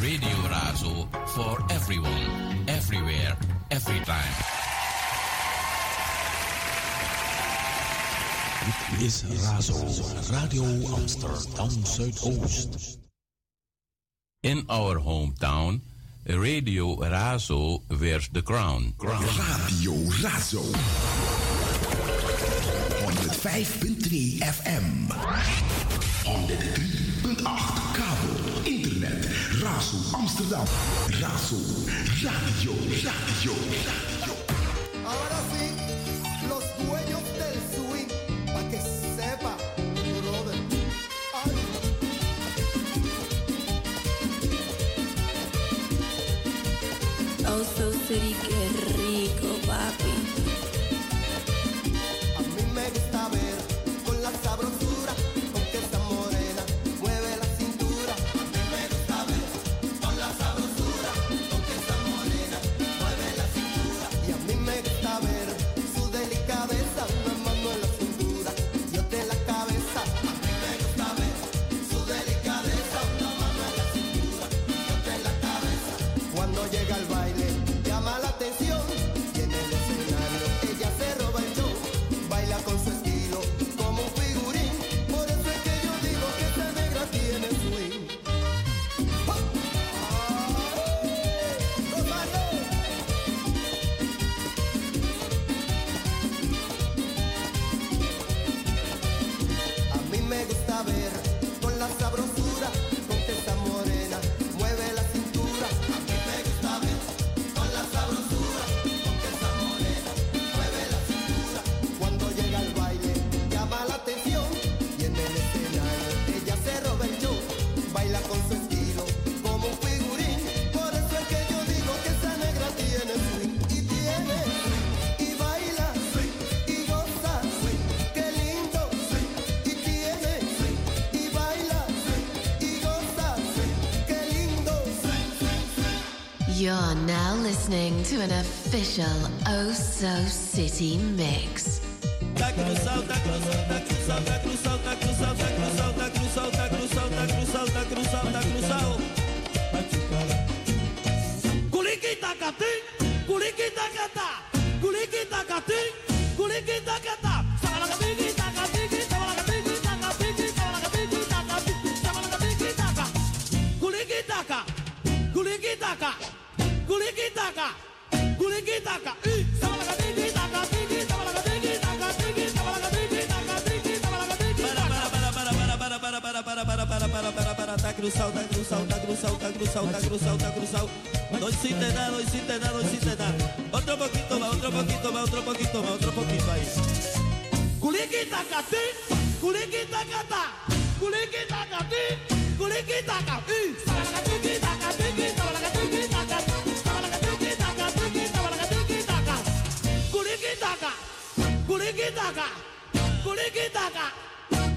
Radio Razo for everyone, everywhere, every time. Dit is Razo, Radio Amsterdam Zuidoost. In our hometown, Radio Razo wears the crown. crown. Radio Razo. 105.3 FM. 103.8 kabel. Razo Amsterdam. Razo Radio, Radio, Radio. Ahora sí, los dueños del swing, para que sepa, brother. Oh, so city, qué rico, papi. listening to an official Oh So City mix. cruzado, está cruzado, está cruzado, está cruzado, cruzado, cruzado. Otro poquito más, otro poquito más, otro poquito más, otro poquito ahí. Culiquita catí, culiquita catá, culiquita catí, culiquita catí, culiquita catí, culiquita catí, これゲタかこれゲタか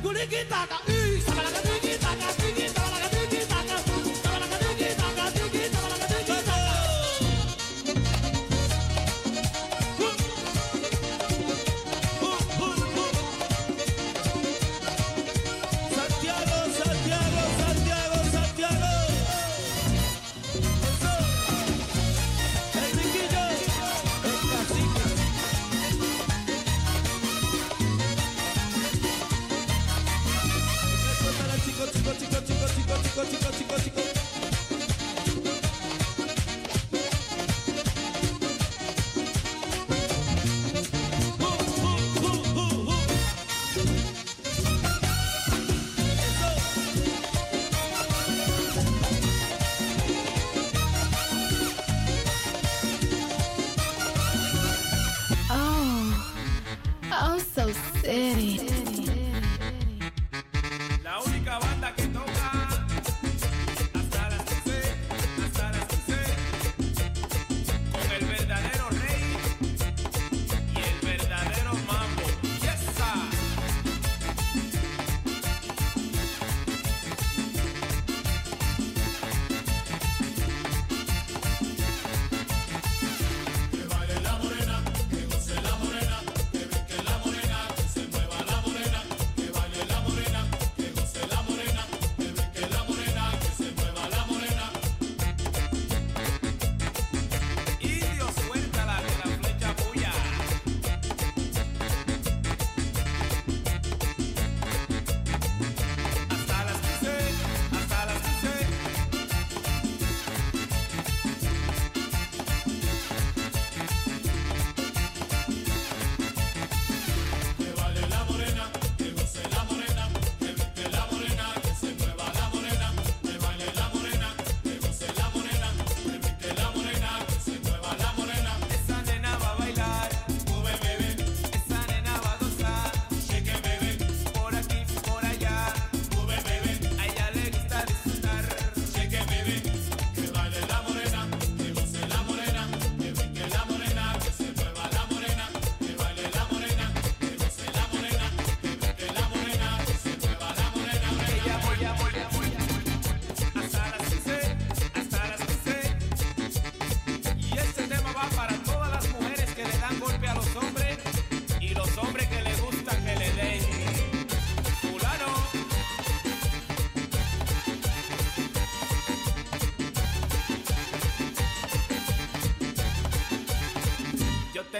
これゲタかうい魚が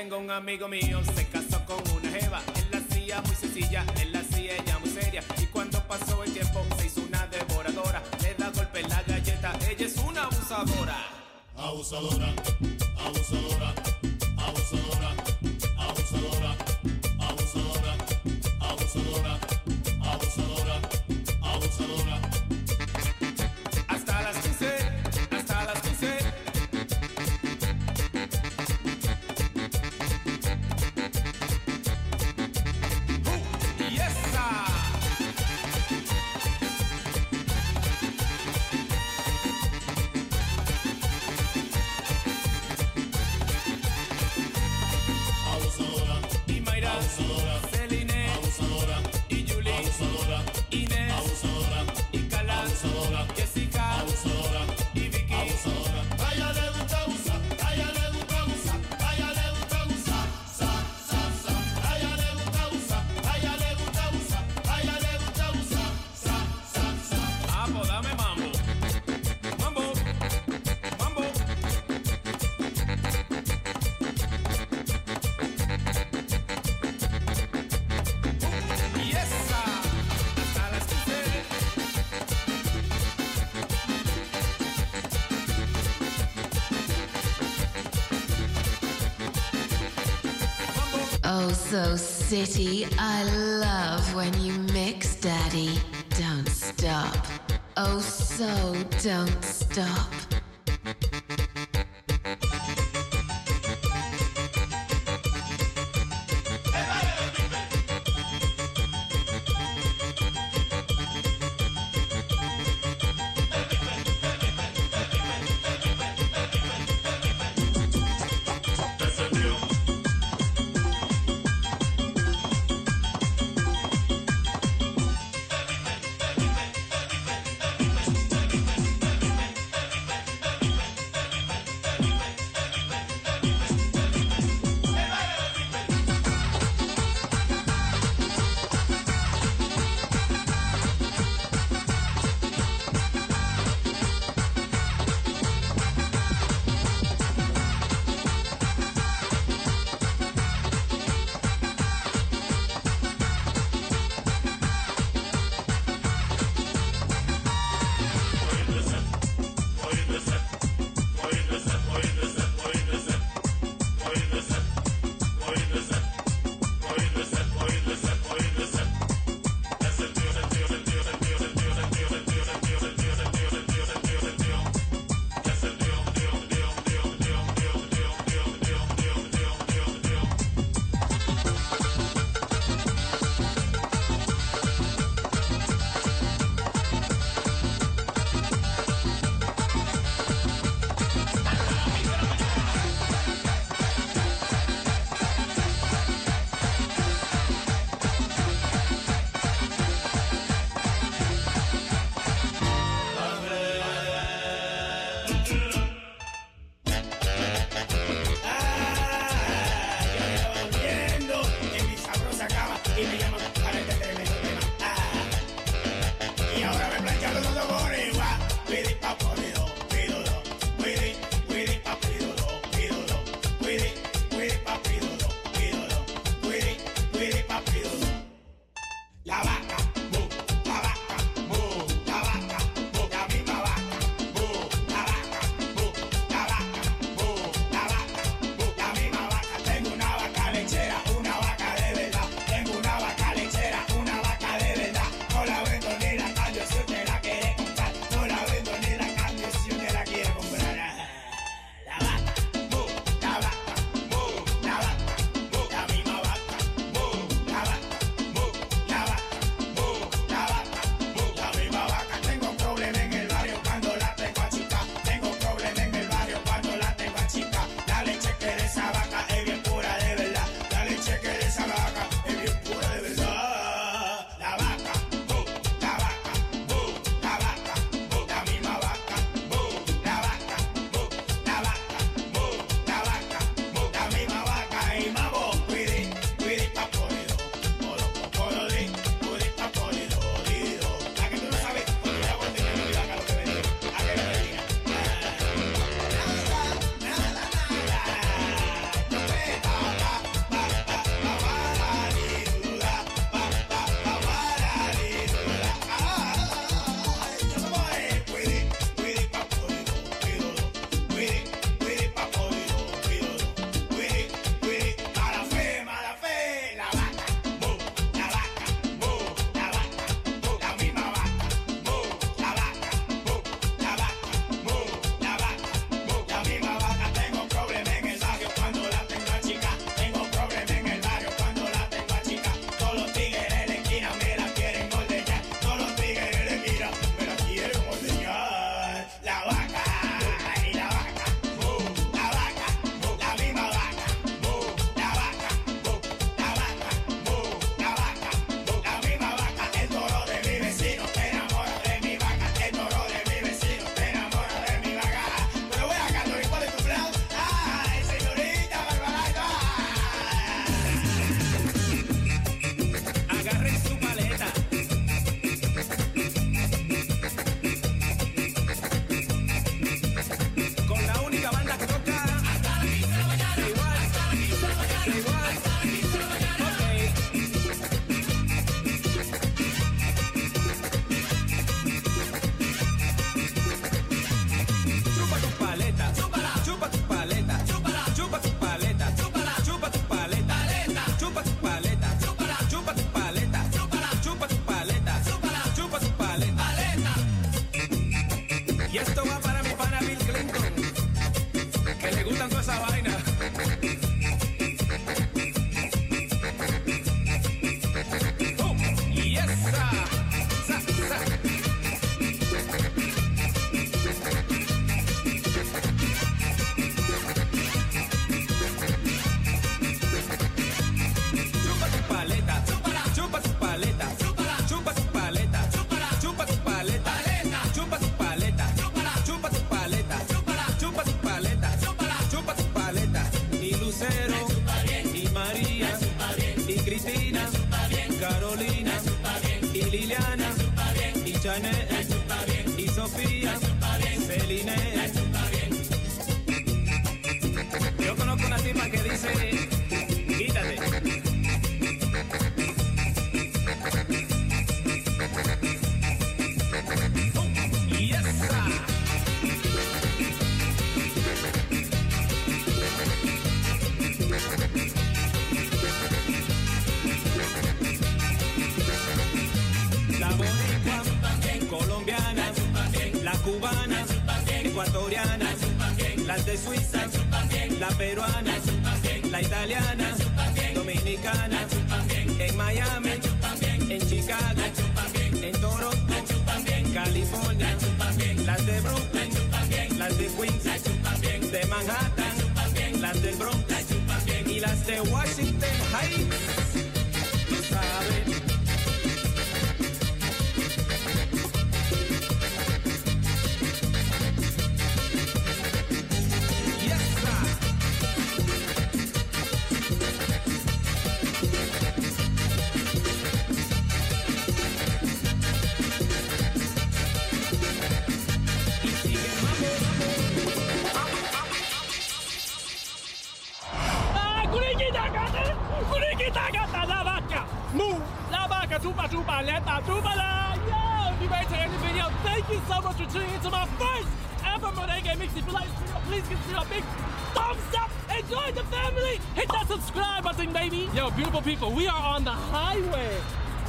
tengo un amigo mío, se casó con una jeva. Él la hacía muy sencilla, él la hacía ella muy seria. Y cuando pasó el tiempo, se hizo una devoradora. Le da golpe en la galleta, ella es una abusadora. Abusadora, abusadora, abusadora. so city. I love when you mix, daddy. Don't stop. Oh, so don't stop. De Suiza, la peruana, la italiana, dominicana, en Miami, en Chicago, en Toronto, California, las de Brooklyn, las de Queens, de Manhattan, las del Bronx y las de Washington. Thank you so much for tuning into my first ever Merengue Mix. If you like this video, please give consider a big thumbs up join the family! Hit that subscribe button, baby! Yo, beautiful people, we are on the highway!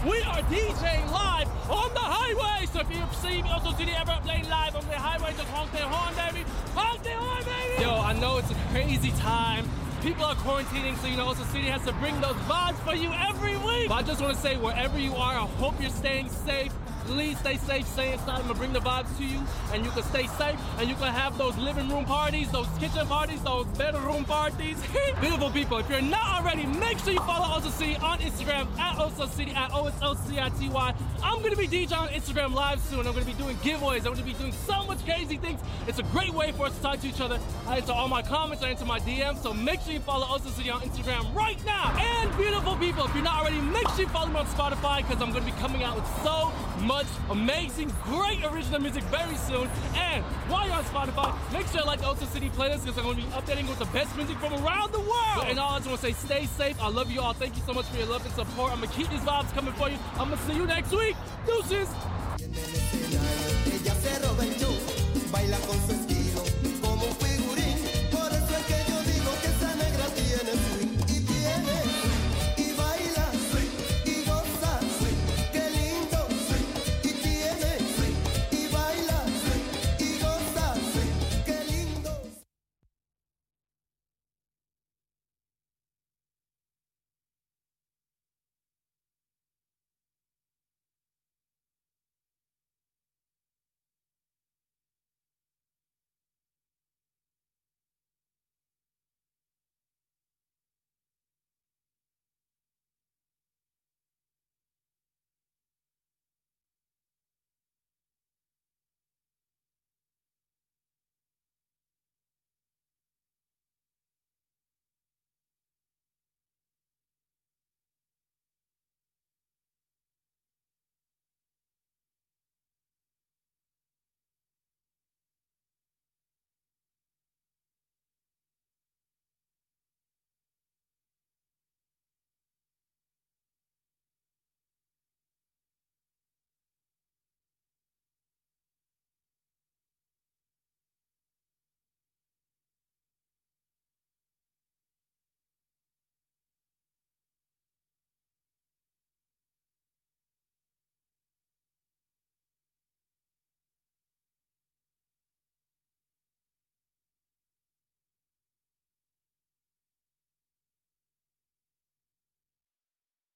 We are DJing live on the highway! So if you see me also see the ever playing live on the highway, just honk their horn, baby! Honk their horn, baby! Yo, I know it's a crazy time. People are quarantining, so you know, Oso City has to bring those vibes for you every week. But I just want to say, wherever you are, I hope you're staying safe. Please stay safe, stay inside. I'm gonna bring the vibes to you, and you can stay safe, and you can have those living room parties, those kitchen parties, those bedroom parties. Beautiful people, if you're not already, make sure you follow Oso City on Instagram at Oso City at O S O C I T Y. I'm gonna be DJ on Instagram live soon. I'm gonna be doing giveaways. I'm gonna be doing so much crazy things. It's a great way for us to talk to each other. I answer all my comments, I answer my DMs. So make sure you follow Oso City on Instagram right now. And beautiful people, if you're not already, make sure you follow me on Spotify because I'm gonna be coming out with so much amazing, great original music very soon. And while you're on Spotify, make sure you like the Oso City playlist because I'm gonna be updating with the best music from around the world. And all I just wanna say, stay safe. I love you all. Thank you so much for your love and support. I'm gonna keep these vibes coming for you. I'm gonna see you next week. Deuces.